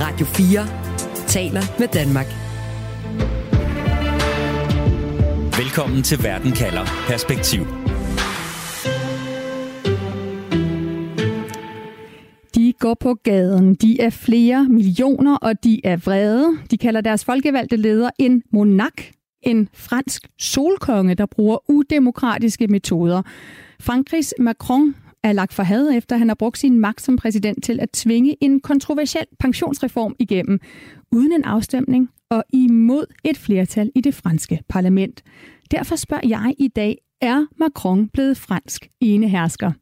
Radio 4 taler med Danmark. Velkommen til Verden kalder Perspektiv. De går på gaden. De er flere millioner, og de er vrede. De kalder deres folkevalgte leder en monark, en fransk solkonge, der bruger udemokratiske metoder. Frankrigs Macron er lagt for had, efter han har brugt sin magt som præsident til at tvinge en kontroversiel pensionsreform igennem, uden en afstemning og imod et flertal i det franske parlament. Derfor spørger jeg i dag, er Macron blevet fransk enehersker?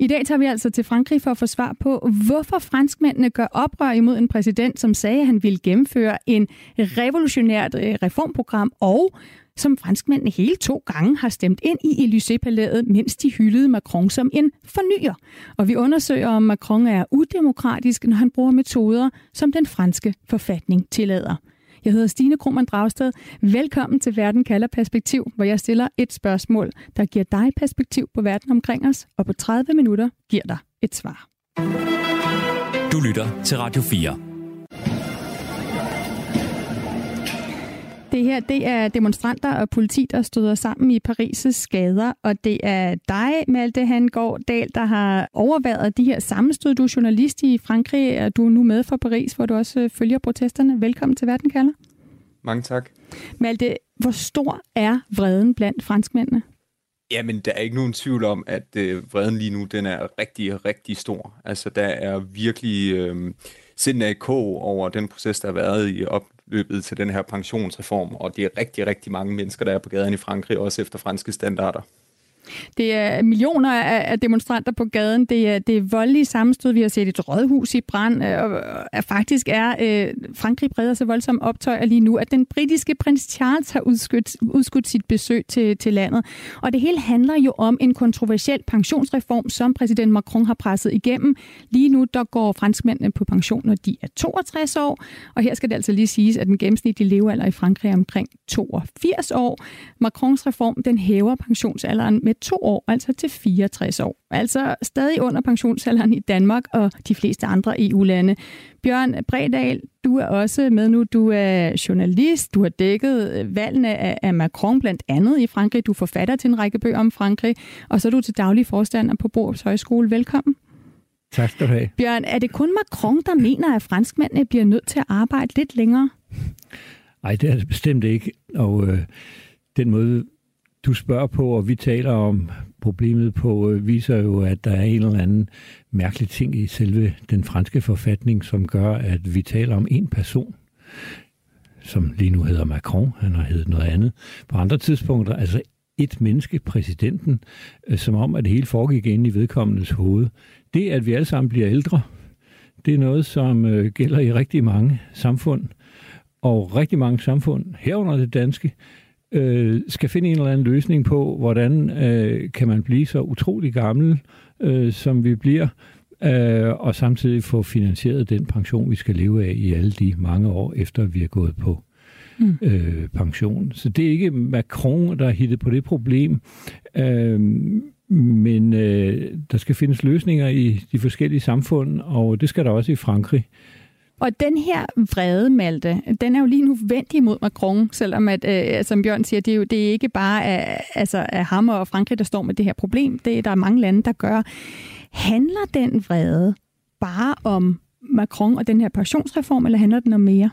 I dag tager vi altså til Frankrig for at få svar på, hvorfor franskmændene gør oprør imod en præsident, som sagde, at han ville gennemføre en revolutionært øh, reformprogram, og som franskmændene hele to gange har stemt ind i Élysée-palæet, mens de hyldede Macron som en fornyer. Og vi undersøger, om Macron er udemokratisk, når han bruger metoder, som den franske forfatning tillader. Jeg hedder Stine Krohmann Dragsted. Velkommen til Verden kalder perspektiv, hvor jeg stiller et spørgsmål, der giver dig perspektiv på verden omkring os, og på 30 minutter giver dig et svar. Du lytter til Radio 4. Det her, det er demonstranter og politi, der støder sammen i Paris' gader, og det er dig, Malte Hangård Dahl, der har overværet de her sammenstød. Du er journalist i Frankrig, og du er nu med for Paris, hvor du også følger protesterne. Velkommen til Verden kalder. Mange tak. Malte, hvor stor er vreden blandt franskmændene? Jamen, der er ikke nogen tvivl om, at øh, vreden lige nu, den er rigtig, rigtig stor. Altså, der er virkelig øh, sind af kog over den proces, der har været i løbet til den her pensionsreform, og det er rigtig, rigtig mange mennesker, der er på gaden i Frankrig, også efter franske standarder. Det er millioner af demonstranter på gaden. Det er, det er voldelige sammenstød. Vi har set et rådhus i brand. Øh, og øh, faktisk er øh, Frankrig breder så voldsomt optøjer lige nu, at den britiske prins Charles har udskudt, udskudt sit besøg til, til landet. Og det hele handler jo om en kontroversiel pensionsreform, som præsident Macron har presset igennem. Lige nu der går franskmændene på pension, når de er 62 år. Og her skal det altså lige siges, at den gennemsnitlige levealder i Frankrig er omkring 82 år. Macrons reform den hæver pensionsalderen med to år, altså til 64 år. Altså stadig under pensionsalderen i Danmark og de fleste andre EU-lande. Bjørn Bredal, du er også med nu. Du er journalist. Du har dækket valgene af Macron blandt andet i Frankrig. Du er forfatter til en række bøger om Frankrig. Og så er du til daglig forstander på Borups Højskole. Velkommen. Tak skal du have. Bjørn, er det kun Macron, der mener, at franskmændene bliver nødt til at arbejde lidt længere? Nej, det er det bestemt ikke. Og øh, den måde, du spørger på, og vi taler om problemet på, øh, viser jo, at der er en eller anden mærkelig ting i selve den franske forfatning, som gør, at vi taler om en person, som lige nu hedder Macron, han har heddet noget andet. På andre tidspunkter, altså et menneske, præsidenten, øh, som om, at det hele foregik inde i vedkommendes hoved. Det, at vi alle sammen bliver ældre, det er noget, som øh, gælder i rigtig mange samfund. Og rigtig mange samfund, herunder det danske, øh, skal finde en eller anden løsning på, hvordan øh, kan man blive så utrolig gammel, øh, som vi bliver, øh, og samtidig få finansieret den pension, vi skal leve af i alle de mange år, efter vi er gået på mm. øh, pension. Så det er ikke Macron, der har hittet på det problem, øh, men øh, der skal findes løsninger i de forskellige samfund, og det skal der også i Frankrig. Og den her vrede, Malte, den er jo lige nu vendt imod Macron, selvom at, øh, som Bjørn siger, det er jo det er ikke bare af, altså af ham og Frankrig, der står med det her problem. Det er der er mange lande, der gør. Handler den vrede bare om Macron og den her pensionsreform, eller handler den om mere?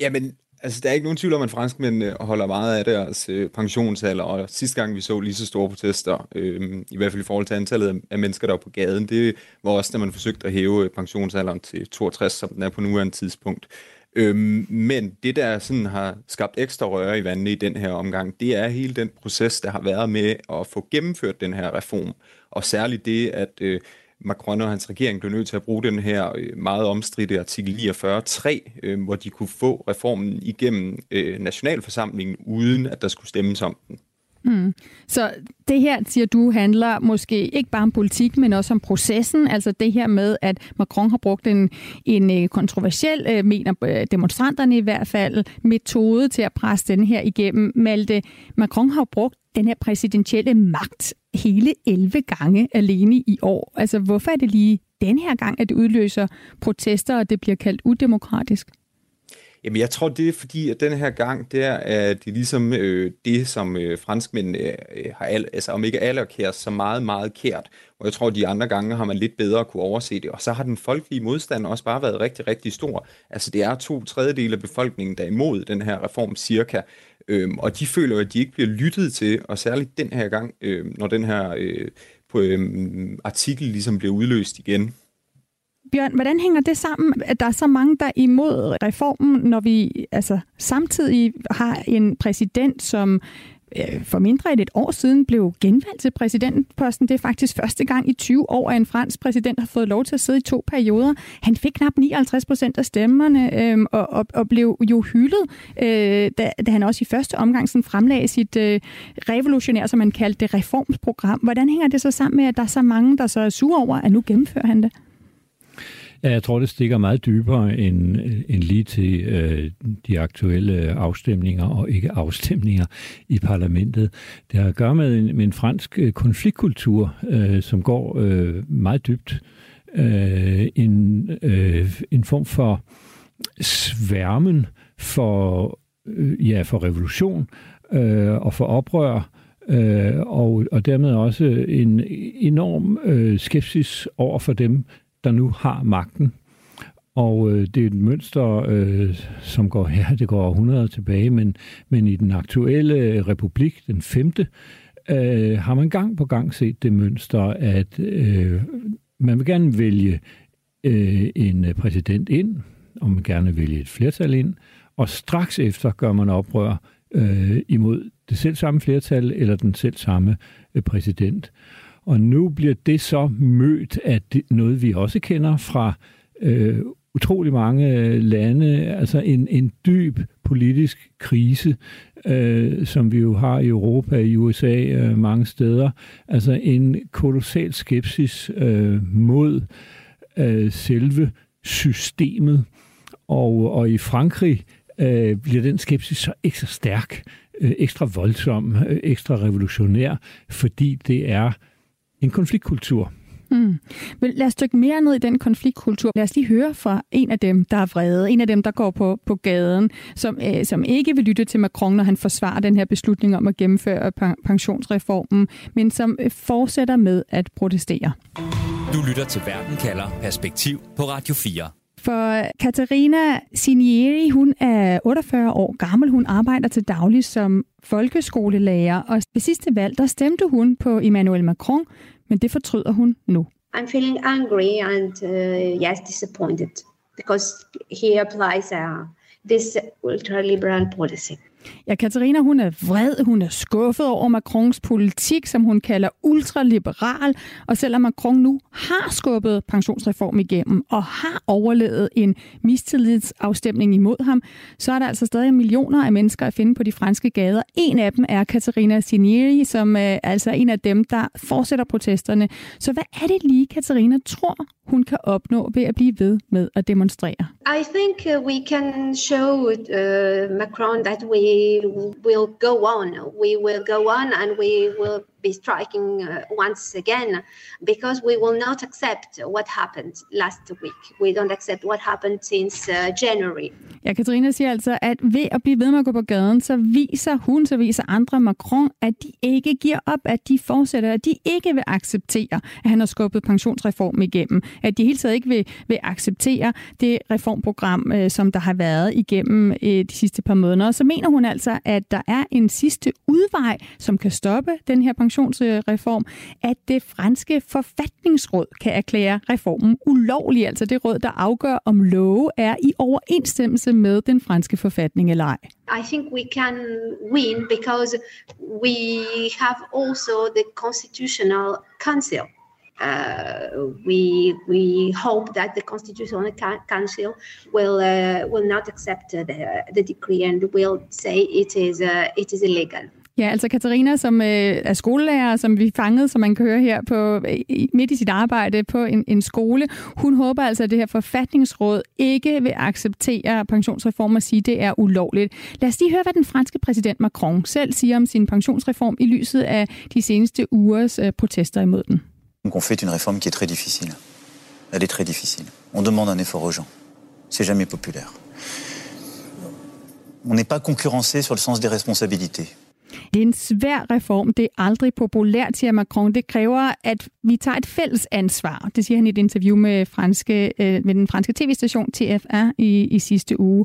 Jamen, Altså, der er ikke nogen tvivl om, at franskmændene holder meget af deres øh, pensionsalder, og sidste gang vi så lige så store protester, øh, i hvert fald i forhold til antallet af mennesker, der var på gaden, det var også, da man forsøgte at hæve øh, pensionsalderen til 62, som den er på nuværende tidspunkt. Øh, men det, der sådan har skabt ekstra røre i vandene i den her omgang, det er hele den proces, der har været med at få gennemført den her reform, og særligt det, at øh, Macron og hans regering blev nødt til at bruge den her øh, meget omstridte artikel 49.3, øh, hvor de kunne få reformen igennem øh, nationalforsamlingen, uden at der skulle stemmes om den. Mm. Så det her, siger du, handler måske ikke bare om politik, men også om processen. Altså det her med, at Macron har brugt en, en øh, kontroversiel, øh, mener øh, demonstranterne i hvert fald, metode til at presse den her igennem. Malte, Macron har brugt den her præsidentielle magt hele 11 gange alene i år. Altså, hvorfor er det lige den her gang, at det udløser protester, og det bliver kaldt udemokratisk? Jamen, jeg tror, det er fordi, at den her gang, der er det ligesom øh, det, som øh, franskmænd øh, har, al, altså om ikke alle kært, så meget, meget kært. Og jeg tror, de andre gange har man lidt bedre kunne overse det. Og så har den folkelige modstand også bare været rigtig, rigtig stor. Altså, det er to tredjedel af befolkningen, der er imod den her reform cirka. Øhm, og de føler at de ikke bliver lyttet til, og særligt den her gang, øh, når den her øh, på, øh, artikel ligesom bliver udløst igen. Bjørn, hvordan hænger det sammen, at der er så mange, der er imod reformen, når vi altså, samtidig har en præsident, som øh, for mindre end et år siden blev genvalgt til præsidentposten. Det er faktisk første gang i 20 år, at en fransk præsident har fået lov til at sidde i to perioder. Han fik knap 59 procent af stemmerne øh, og, og, og blev jo hyldet, øh, da, da han også i første omgang sådan fremlagde sit øh, revolutionære, som man kaldte det, reformsprogram. Hvordan hænger det så sammen med, at der er så mange, der så er sure over, at nu gennemfører han det? Ja, jeg tror, det stikker meget dybere end, end lige til øh, de aktuelle afstemninger og ikke afstemninger i parlamentet. Det har at gøre med en, med en fransk øh, konfliktkultur, øh, som går øh, meget dybt. Øh, en, øh, en form for sværmen for, øh, ja, for revolution øh, og for oprør, øh, og, og dermed også en enorm øh, skepsis over for dem, der nu har magten. Og øh, det er et mønster, øh, som går her, det går 100 tilbage, men, men i den aktuelle øh, republik, den femte, øh, har man gang på gang set det mønster, at øh, man vil gerne vælge øh, en øh, præsident ind, og man gerne vælge et flertal ind, og straks efter gør man oprør øh, imod det selv samme flertal eller den selv samme øh, præsident. Og nu bliver det så mødt af det, noget, vi også kender fra øh, utrolig mange øh, lande, altså en, en dyb politisk krise, øh, som vi jo har i Europa, i USA, øh, mange steder. Altså en kolossal skepsis øh, mod øh, selve systemet. Og, og i Frankrig øh, bliver den skepsis så ekstra stærk, øh, ekstra voldsom, øh, ekstra revolutionær, fordi det er en konfliktkultur. Mm. Men lad os dykke mere ned i den konfliktkultur. Lad os lige høre fra en af dem, der er vrede, en af dem, der går på, på gaden, som, øh, som ikke vil lytte til Macron, når han forsvarer den her beslutning om at gennemføre pensionsreformen, men som øh, fortsætter med at protestere. Du lytter til Verden kalder Perspektiv på Radio 4. For Katarina Sinieri, hun er 48 år gammel. Hun arbejder til daglig som folkeskolelærer, og ved sidste valg, der stemte hun på Emmanuel Macron, men det fortryder hun nu. I'm feeling angry and uh, yes, disappointed because he applies uh, this ultraliberal policy. Ja, Katarina, hun er vred, hun er skuffet over Macrons politik, som hun kalder ultraliberal, og selvom Macron nu har skubbet pensionsreform igennem og har overlevet en mistillidsafstemning imod ham, så er der altså stadig millioner af mennesker at finde på de franske gader. En af dem er Katarina Sinieri, som er altså en af dem, der fortsætter protesterne. Så hvad er det lige, Katarina tror, hun kan opnå ved at blive ved med at demonstrere? I think uh, we can show uh, Macron that we will go on. We will go on and we will be striking uh, once again because we will not accept what happened last week. We don't accept what happened since uh, January. Ja, Katrine siger altså, at ved at blive ved med at gå på gaden, så viser hun, så viser andre Macron, at de ikke giver op, at de fortsætter, at de ikke vil acceptere, at han har skubbet pensionsreform igennem, at de hele taget ikke vil, vil acceptere det reformprogram, øh, som der har været igennem øh, de sidste par måneder. Så mener hun altså, at der er en sidste udvej, som kan stoppe den her pension pensionsreform, at det franske forfatningsråd kan erklære reformen ulovlig, altså det råd, der afgør, om love er i overensstemmelse med den franske forfatning eller ej. I think we can win because we have also the constitutional council. Uh, we we hope that the constitutional council will uh, will not accept the, the decree and will say it is uh, it is illegal. Ja, altså Katarina, som øh, er skolelærer, som vi fangede, som man kan høre her på, øh, midt i sit arbejde på en, en skole, hun håber altså, at det her forfatningsråd ikke vil acceptere pensionsreform og sige, at det er ulovligt. Lad os lige høre, hvad den franske præsident Macron selv siger om sin pensionsreform i lyset af de seneste ugers øh, protester imod den. On fait une réforme qui est très difficile. elle est très difficile. On demande un effort aux gens. C'est jamais populaire. On n'est pas concurrencé sur le sens des responsabilités. Det er en svær reform. Det er aldrig populært, siger Macron. Det kræver, at vi tager et fælles ansvar. Det siger han i et interview med, franske, øh, med den franske tv-station TFR i, i sidste uge.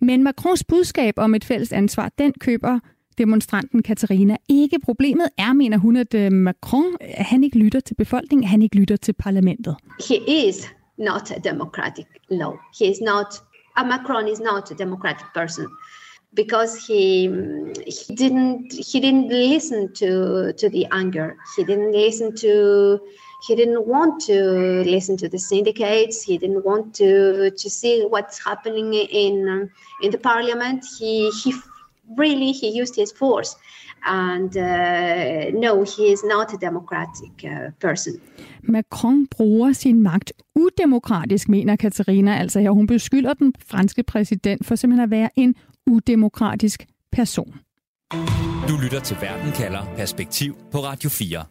Men Macrons budskab om et fælles ansvar, den køber demonstranten Katarina ikke. Problemet er, mener hun, at øh, Macron han ikke lytter til befolkningen, han ikke lytter til parlamentet. He is not a democratic law. He is not, a Macron is not a democratic person. Because he he didn't he didn't listen to to the anger. He didn't listen to he didn't want to listen to the syndicates. He didn't want to to see what's happening in in the parliament. He he really he used his force. And uh, no, he is not a democratic uh, person. Macron bruger sin magt udemokratisk, mener Katarina altså her. Hun beskylder den franske præsident for simpelthen at være en udemokratisk person. Du lytter til Verden kalder Perspektiv på Radio 4.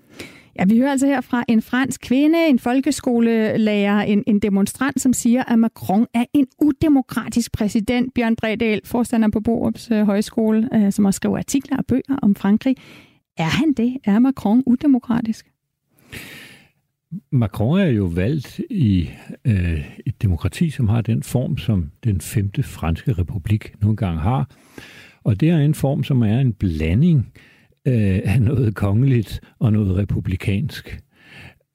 Ja, vi hører altså her fra en fransk kvinde, en folkeskolelærer, en, en demonstrant, som siger, at Macron er en udemokratisk præsident. Bjørn Bredal, forstander på Borups øh, Højskole, øh, som også skriver artikler og bøger om Frankrig. Er han det? Er Macron udemokratisk? Macron er jo valgt i øh, et demokrati, som har den form, som den femte franske republik nu engang har. Og det er en form, som er en blanding øh, af noget kongeligt og noget republikansk.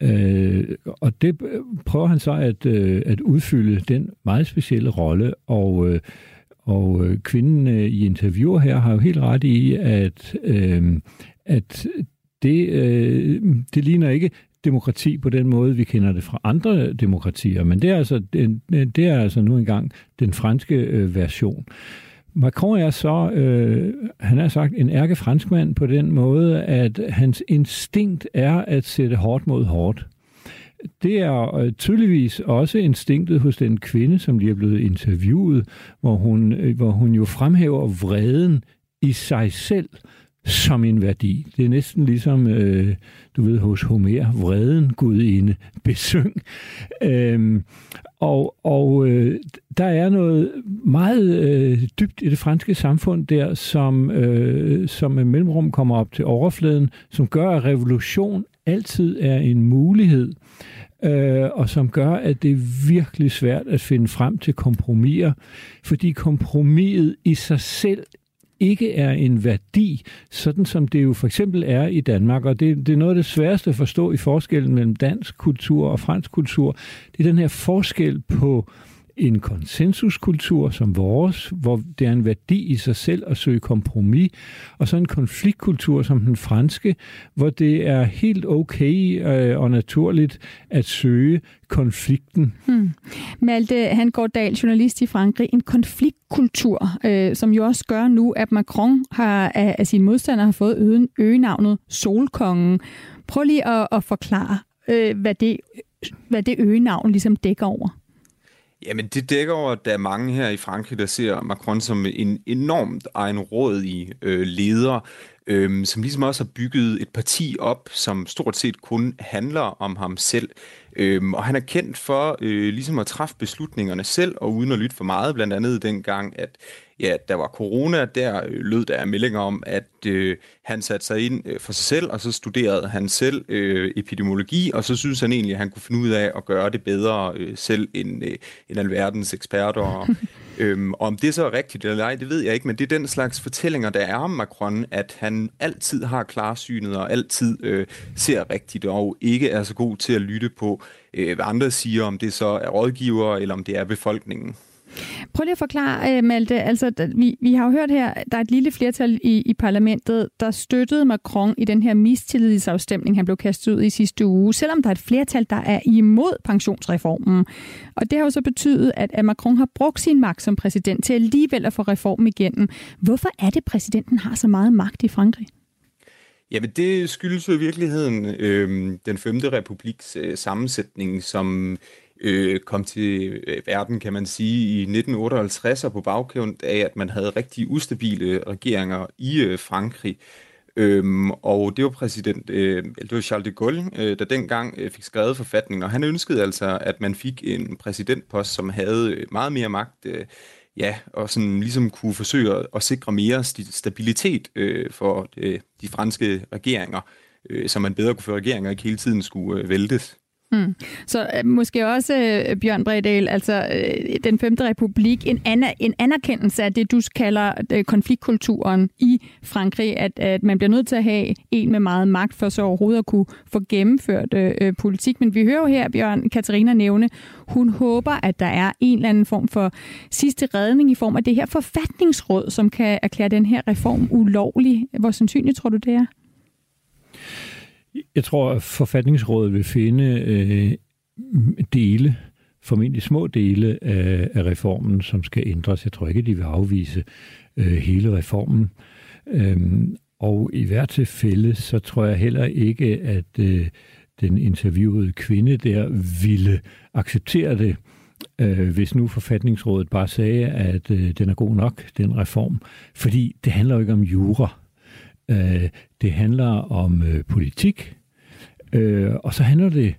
Øh, og det øh, prøver han så at, øh, at udfylde den meget specielle rolle, og, øh, og øh, kvinden øh, i interviewer her har jo helt ret i, at, øh, at det, øh, det ligner ikke demokrati på den måde, vi kender det fra andre demokratier, men det er altså, det, er altså nu engang den franske øh, version. Macron er så, øh, han har sagt, en ærke franskmand på den måde, at hans instinkt er at sætte hårdt mod hårdt. Det er øh, tydeligvis også instinktet hos den kvinde, som lige er blevet interviewet, hvor hun, øh, hvor hun jo fremhæver vreden i sig selv som en værdi. Det er næsten ligesom, øh, du ved, hos Homer, vreden gudinde, besyng. Øhm, og og øh, der er noget meget øh, dybt i det franske samfund der, som, øh, som med mellemrum kommer op til overfladen, som gør, at revolution altid er en mulighed, øh, og som gør, at det er virkelig svært at finde frem til kompromiser, fordi kompromiset i sig selv ikke er en værdi, sådan som det jo for eksempel er i Danmark. Og det, det er noget af det sværeste at forstå i forskellen mellem dansk kultur og fransk kultur. Det er den her forskel på øh, en konsensuskultur som vores, hvor det er en værdi i sig selv at søge kompromis, og så en konfliktkultur som den franske, hvor det er helt okay øh, og naturligt at søge konflikten. Hmm. Malte Hangårddal, journalist i Frankrig, en konfliktkultur, øh, som jo også gør nu, at Macron har, af, af sine modstandere har fået øgen, øgenavnet Solkongen. Prøv lige at, at forklare, øh, hvad det, hvad det øgenavn ligesom dækker over. Jamen, det dækker over, at der er mange her i Frankrig, der ser Macron som en enormt egenrådig øh, leder, øhm, som ligesom også har bygget et parti op, som stort set kun handler om ham selv. Øhm, og han er kendt for øh, ligesom at træffe beslutningerne selv, og uden at lytte for meget, blandt andet dengang, at ja, der var corona, der øh, lød der meldinger om, at øh, han satte sig ind øh, for sig selv, og så studerede han selv øh, epidemiologi, og så synes han egentlig, at han kunne finde ud af at gøre det bedre øh, selv end, øh, end alverdens eksperter øhm, og om det så er rigtigt eller ej, det ved jeg ikke, men det er den slags fortællinger, der er om Macron, at han altid har klarsynet og altid øh, ser rigtigt, og ikke er så god til at lytte på, øh, hvad andre siger, om det så er rådgiver, eller om det er befolkningen. Prøv lige at forklare, øh, Malte. Altså, vi, vi har jo hørt her, der er et lille flertal i, i parlamentet, der støttede Macron i den her mistillidsafstemning, han blev kastet ud i sidste uge, selvom der er et flertal, der er imod pensionsreformen. Og det har jo så betydet, at, at Macron har brugt sin magt som præsident til alligevel at få reformen igennem. Hvorfor er det, præsidenten har så meget magt i Frankrig? Jamen det skyldes jo i virkeligheden øh, den femte republiks øh, sammensætning, som øh, kom til øh, verden, kan man sige, i 1958 og på baggrund af, at man havde rigtig ustabile regeringer i øh, Frankrig. Øhm, og det var præsident, øh, det var Charles de Gaulle, øh, der dengang øh, fik skrevet forfatningen, og han ønskede altså, at man fik en præsidentpost, som havde øh, meget mere magt, øh, ja, og sådan ligesom kunne forsøge at, at sikre mere stabilitet øh, for øh, de franske regeringer, øh, så man bedre kunne få regeringer ikke hele tiden skulle øh, væltes. Mm. Så øh, måske også, øh, Bjørn Bredal, altså øh, den femte republik, en, aner, en anerkendelse af det, du kalder øh, konfliktkulturen i Frankrig, at, at man bliver nødt til at have en med meget magt for så overhovedet at kunne få gennemført øh, øh, politik. Men vi hører jo her, Bjørn Katarina nævne, hun håber, at der er en eller anden form for sidste redning i form af det her forfatningsråd, som kan erklære den her reform ulovlig. Hvor sandsynligt tror du, det er? Jeg tror, at forfatningsrådet vil finde øh, dele, formentlig små dele af, af reformen, som skal ændres. Jeg tror ikke, de vil afvise øh, hele reformen. Øhm, og i hvert tilfælde, så tror jeg heller ikke, at øh, den interviewede kvinde der ville acceptere det, øh, hvis nu forfatningsrådet bare sagde, at øh, den er god nok, den reform. Fordi det handler jo ikke om jura. Øh, det handler om øh, politik, øh, og så handler det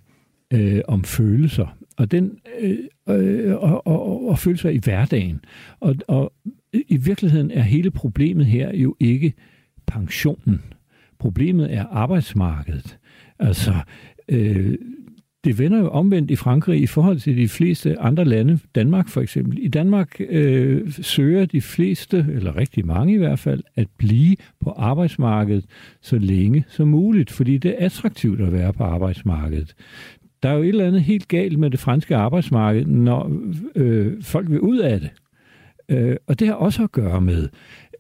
øh, om følelser. Og, den, øh, øh, og, og, og følelser i hverdagen. Og, og i virkeligheden er hele problemet her jo ikke pensionen. Problemet er arbejdsmarkedet. Altså, øh, det vender jo omvendt i Frankrig i forhold til de fleste andre lande. Danmark for eksempel. I Danmark øh, søger de fleste, eller rigtig mange i hvert fald, at blive på arbejdsmarkedet så længe som muligt, fordi det er attraktivt at være på arbejdsmarkedet. Der er jo et eller andet helt galt med det franske arbejdsmarked, når øh, folk vil ud af det. Øh, og det har også at gøre med,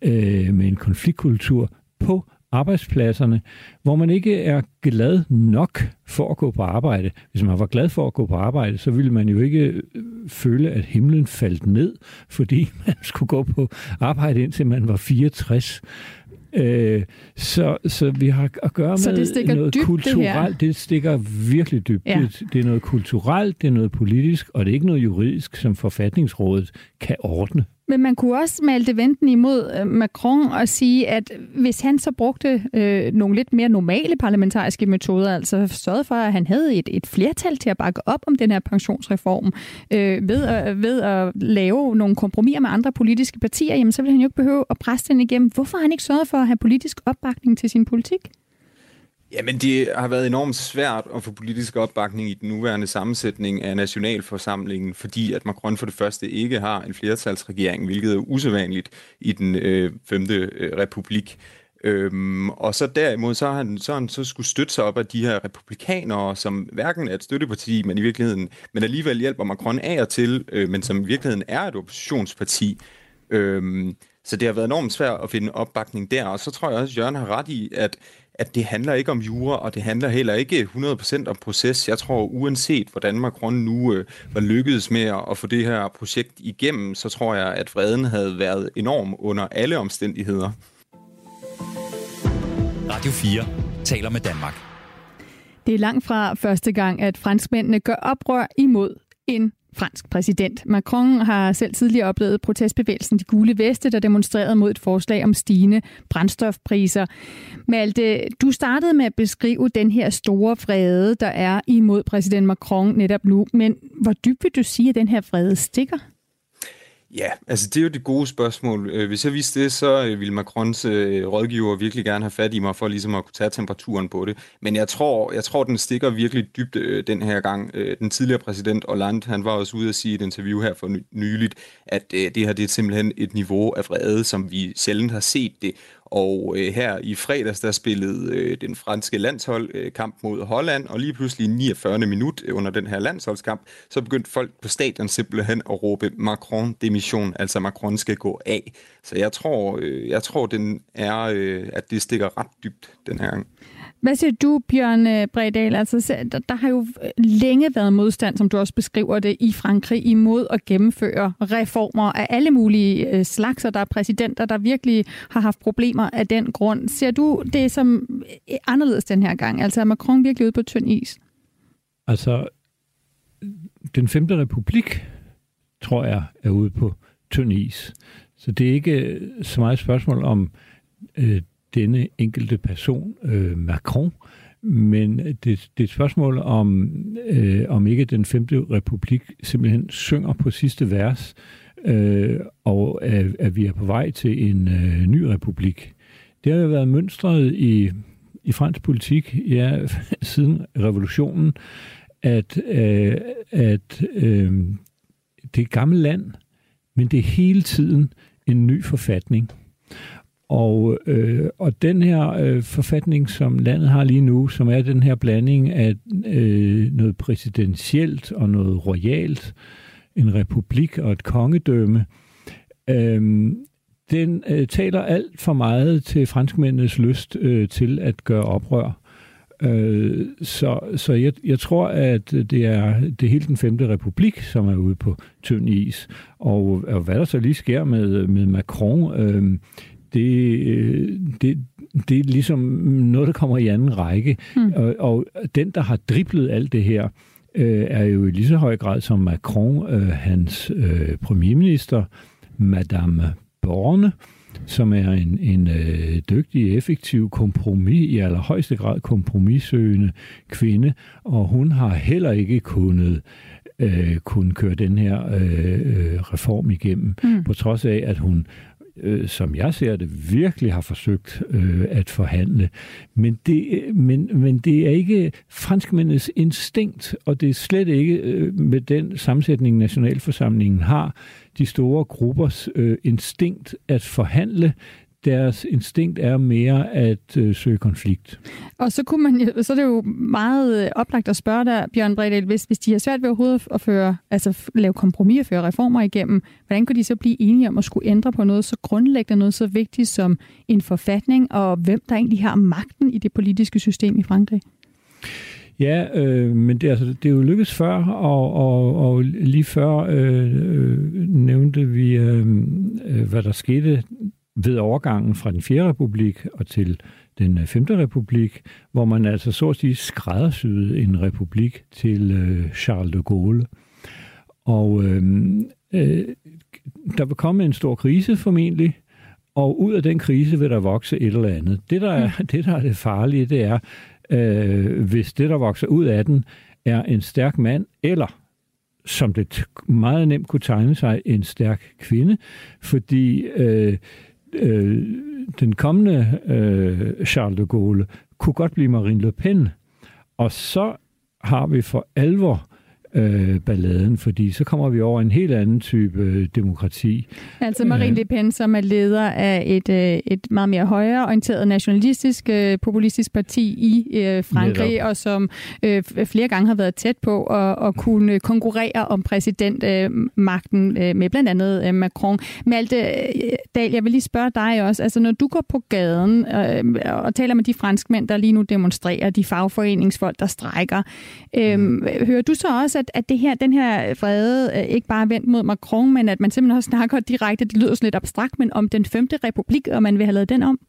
øh, med en konfliktkultur på arbejdspladserne, hvor man ikke er glad nok for at gå på arbejde. Hvis man var glad for at gå på arbejde, så ville man jo ikke øh, føle, at himlen faldt ned, fordi man skulle gå på arbejde indtil man var 64. Øh, så, så vi har at gøre så med noget dybt, kulturelt. Det, det stikker virkelig dybt. Ja. Det, det er noget kulturelt, det er noget politisk, og det er ikke noget juridisk, som forfatningsrådet kan ordne. Men man kunne også male det venten imod øh, Macron og sige, at hvis han så brugte øh, nogle lidt mere normale parlamentariske metoder, altså sørgede for, at han havde et, et flertal til at bakke op om den her pensionsreform, øh, ved, at, ved at lave nogle kompromiser med andre politiske partier, jamen så ville han jo ikke behøve at presse den igennem. Hvorfor har han ikke sørget for at have politisk opbakning til sin politik? Jamen, det har været enormt svært at få politisk opbakning i den nuværende sammensætning af nationalforsamlingen, fordi at Macron for det første ikke har en flertalsregering, hvilket er usædvanligt i den øh, femte øh, republik. Øhm, og så derimod, så har han så, han så skulle støtte sig op af de her republikanere, som hverken er et støtteparti, men i virkeligheden, men alligevel hjælper Macron af og til, øh, men som i virkeligheden er et oppositionsparti. Øhm, så det har været enormt svært at finde opbakning der, og så tror jeg også, at Jørgen har ret i, at at det handler ikke om jura, og det handler heller ikke 100% om proces. Jeg tror, uanset hvordan Macron nu øh, var lykkedes med at få det her projekt igennem, så tror jeg, at freden havde været enorm under alle omstændigheder. Radio 4 taler med Danmark. Det er langt fra første gang, at franskmændene gør oprør imod en fransk præsident. Macron har selv tidligere oplevet protestbevægelsen De Gule Veste, der demonstrerede mod et forslag om stigende brændstofpriser. Malte, du startede med at beskrive den her store vrede, der er imod præsident Macron netop nu. Men hvor dybt vil du sige, at den her vrede stikker? Ja, altså det er jo det gode spørgsmål. Øh, hvis jeg vidste det, så øh, ville Macrons øh, rådgiver virkelig gerne have fat i mig for ligesom at kunne tage temperaturen på det. Men jeg tror, jeg tror den stikker virkelig dybt den her gang. Den tidligere præsident Hollande, han var også ude at sige i et interview her for nyligt, at det her det er simpelthen et niveau af vrede, som vi sjældent har set det. Og øh, her i fredags, der spillede øh, den franske landshold øh, kamp mod Holland, og lige pludselig i 49. minut øh, under den her landsholdskamp, så begyndte folk på stadion simpelthen at råbe Macron demission, altså Macron skal gå af. Så jeg tror, øh, jeg tror den er, øh, at det stikker ret dybt den her gang. Hvad siger du, Bjørn øh, Bredal? Altså, der, der har jo øh, længe været modstand, som du også beskriver det, i Frankrig imod at gennemføre reformer af alle mulige øh, slags, og der er præsidenter, der virkelig har haft problemer af den grund. Ser du det som anderledes den her gang? Altså er Macron virkelig ude på tynd is? Altså, den femte republik, tror jeg, er ude på tynd is. Så det er ikke så meget et spørgsmål om øh, denne enkelte person, øh, Macron, men det, det er et spørgsmål om, øh, om ikke den femte republik simpelthen synger på sidste vers, øh, og at, at vi er på vej til en øh, ny republik. Det har jo været mønstret i, i fransk politik ja, siden revolutionen, at, øh, at øh, det er et gammelt land, men det er hele tiden en ny forfatning. Og, øh, og den her øh, forfatning, som landet har lige nu, som er den her blanding af øh, noget præsidentielt og noget royalt, en republik og et kongedømme, øh, den øh, taler alt for meget til franskmændenes lyst øh, til at gøre oprør. Øh, så så jeg, jeg tror, at det er det hele den femte republik, som er ude på tynd is. Og, og hvad der så lige sker med, med Macron, øh, det, det, det er ligesom noget, der kommer i anden række. Mm. Og, og den, der har driblet alt det her, øh, er jo i lige så høj grad som Macron, øh, hans øh, premierminister, Madame Borne, som er en, en øh, dygtig, effektiv kompromis, i allerhøjeste grad kompromissøgende kvinde, og hun har heller ikke kunnet øh, kunne køre den her øh, øh reform igennem, mm. på trods af, at hun øh, som jeg ser det, virkelig har forsøgt øh, at forhandle. Men det, men, men det er ikke franskmændenes instinkt, og det er slet ikke øh, med den sammensætning, Nationalforsamlingen har, de store gruppers øh, instinkt at forhandle deres instinkt er mere at øh, søge konflikt. Og så, kunne man, så er det jo meget øh, oplagt at spørge dig, Bjørn Bredal, hvis, hvis de har svært ved overhovedet at føre, altså lave kompromis og føre reformer igennem, hvordan kunne de så blive enige om at skulle ændre på noget så grundlæggende, noget så vigtigt som en forfatning, og hvem der egentlig har magten i det politiske system i Frankrig? Ja, øh, men det, altså, det er jo lykkedes før, og, og, og lige før øh, øh, nævnte vi, øh, øh hvad der skete ved overgangen fra den 4. republik og til den 5. Øh, republik, hvor man altså så at sige skræddersyede en republik til øh, Charles de Gaulle. Og øh, øh, der vil komme en stor krise formentlig, og ud af den krise vil der vokse et eller andet. Det, der er, mm. det, der er det farlige, det er, øh, hvis det, der vokser ud af den, er en stærk mand, eller som det meget nemt kunne tegne sig, en stærk kvinde, fordi øh, øh, den kommende øh, Charles de Gaulle kunne godt blive Marine Le Pen. Og så har vi for alvor øh, balladen, fordi så kommer vi over en helt anden type øh, demokrati. Altså Marine Le Pen, som er leder af et, øh, et meget mere højreorienteret nationalistisk, øh, populistisk parti i øh, Frankrig, Netop. og som øh, flere gange har været tæt på at, at kunne konkurrere om præsidentmagten øh, med blandt andet øh, Macron. Malte øh, Dahl, jeg vil lige spørge dig også, altså når du går på gaden øh, og taler med de franskmænd, der lige nu demonstrerer, de fagforeningsfolk, der strækker, øh, mm. hører du så også, at, at det her, den her vrede øh, ikke bare er vendt mod Macron, men at man simpelthen også snakker direkte, det lyder sådan lidt abstrakt, men om den femte republik, og man vil have lavet den om?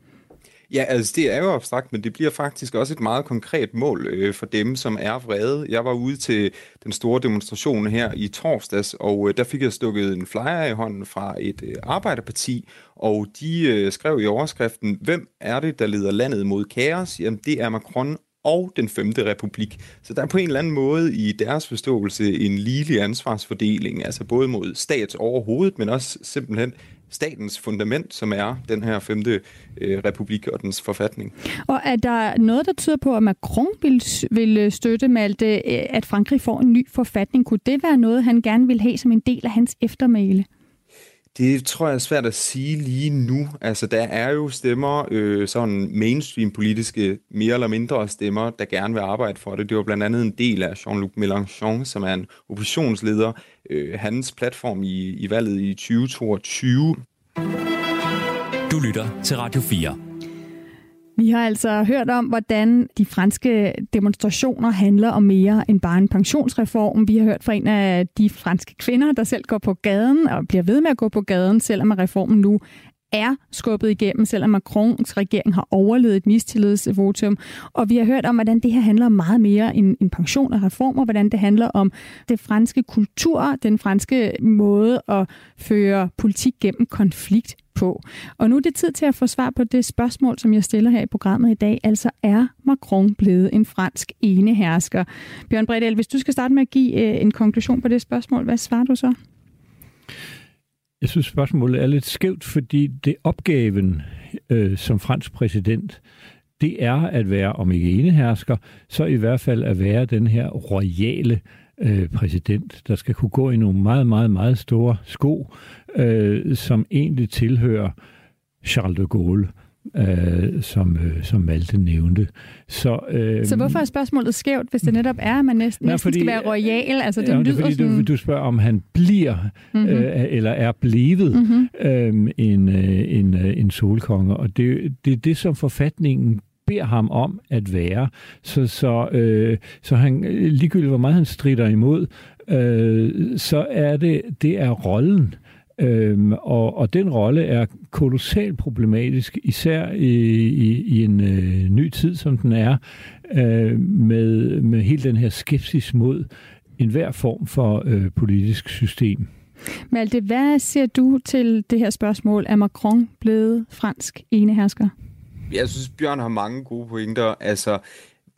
Ja, altså det er jo abstrakt, men det bliver faktisk også et meget konkret mål øh, for dem, som er vrede. Jeg var ude til den store demonstration her i torsdags, og øh, der fik jeg stukket en flyer i hånden fra et øh, arbejderparti, og de øh, skrev i overskriften, hvem er det, der leder landet mod kaos? Jamen det er Macron og den femte republik. Så der er på en eller anden måde i deres forståelse en ligelig ansvarsfordeling, altså både mod stats overhovedet, men også simpelthen statens fundament, som er den her femte øh, republik og dens forfatning. Og er der noget, der tyder på, at Macron vil, vil øh, støtte Malte, øh, at Frankrig får en ny forfatning? Kunne det være noget, han gerne vil have som en del af hans eftermæle? Det tror jeg er svært at sige lige nu. Altså, der er jo stemmer, øh, sådan mainstream politiske, mere eller mindre stemmer, der gerne vil arbejde for det. Det var blandt andet en del af Jean-Luc Mélenchon, som er en oppositionsleder. Øh, hans platform i, i valget i 2022. Du lytter til Radio 4. Vi har altså hørt om, hvordan de franske demonstrationer handler om mere end bare en pensionsreform. Vi har hørt fra en af de franske kvinder, der selv går på gaden og bliver ved med at gå på gaden, selvom reformen nu er skubbet igennem, selvom Macrons regering har overlevet et mistillidsvotum. Og vi har hørt om, hvordan det her handler om meget mere end, end pension og reformer, hvordan det handler om det franske kultur, den franske måde at føre politik gennem konflikt på. Og nu er det tid til at få svar på det spørgsmål, som jeg stiller her i programmet i dag. Altså, er Macron blevet en fransk enehersker? Bjørn Bredel, hvis du skal starte med at give øh, en konklusion på det spørgsmål, hvad svarer du så? Jeg synes, spørgsmålet er lidt skævt, fordi det opgaven øh, som fransk præsident, det er at være, om ikke enehersker, så i hvert fald at være den her royale øh, præsident, der skal kunne gå i nogle meget, meget, meget store sko, øh, som egentlig tilhører Charles de Gaulle øh, som, øh, som Malte nævnte. Så, øh, så hvorfor er spørgsmålet skævt, hvis det netop er, at man næsten, nej, fordi, skal være royal? Altså, det, ja, det er fordi, sådan... du, du spørger, om han bliver, mm-hmm. øh, eller er blevet mm-hmm. øh, en, øh, en, øh, en solkonge. Og det, det er det, som forfatningen beder ham om at være. Så, så, øh, så han, ligegyldigt hvor meget han strider imod, øh, så er det, det er rollen. Øhm, og, og den rolle er kolossalt problematisk, især i, i, i en øh, ny tid, som den er, øh, med, med hele den her skepsis mod enhver form for øh, politisk system. Malte, hvad siger du til det her spørgsmål? Er Macron blevet fransk enehersker? Jeg synes, Bjørn har mange gode pointer. Altså,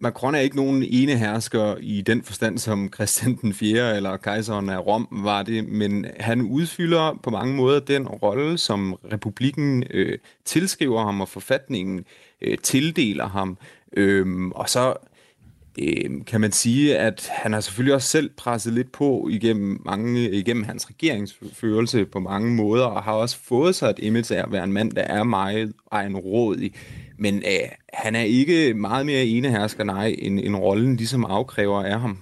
Macron er ikke nogen ene hersker i den forstand, som Christian den 4. eller kejseren af Rom var det, men han udfylder på mange måder den rolle, som republikken øh, tilskriver ham, og forfatningen øh, tildeler ham. Øhm, og så øh, kan man sige, at han har selvfølgelig også selv presset lidt på igennem, mange, igennem hans regeringsførelse på mange måder, og har også fået sig et image af at være en mand, der er meget egenrådig. Men øh, han er ikke meget mere enehersker, nej, end, end rollen ligesom afkræver af ham.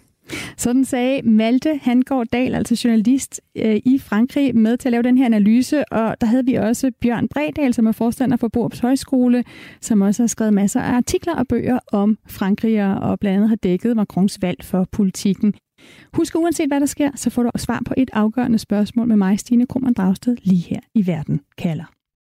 Sådan sagde Malte Hangård Dahl, altså journalist øh, i Frankrig, med til at lave den her analyse. Og der havde vi også Bjørn Bredal, som er forstander for Borups Højskole, som også har skrevet masser af artikler og bøger om Frankrig, og blandt andet har dækket Macrons valg for politikken. Husk, uanset hvad der sker, så får du svar på et afgørende spørgsmål med mig, Stine Krummernd Dragsted, lige her i Verden kalder.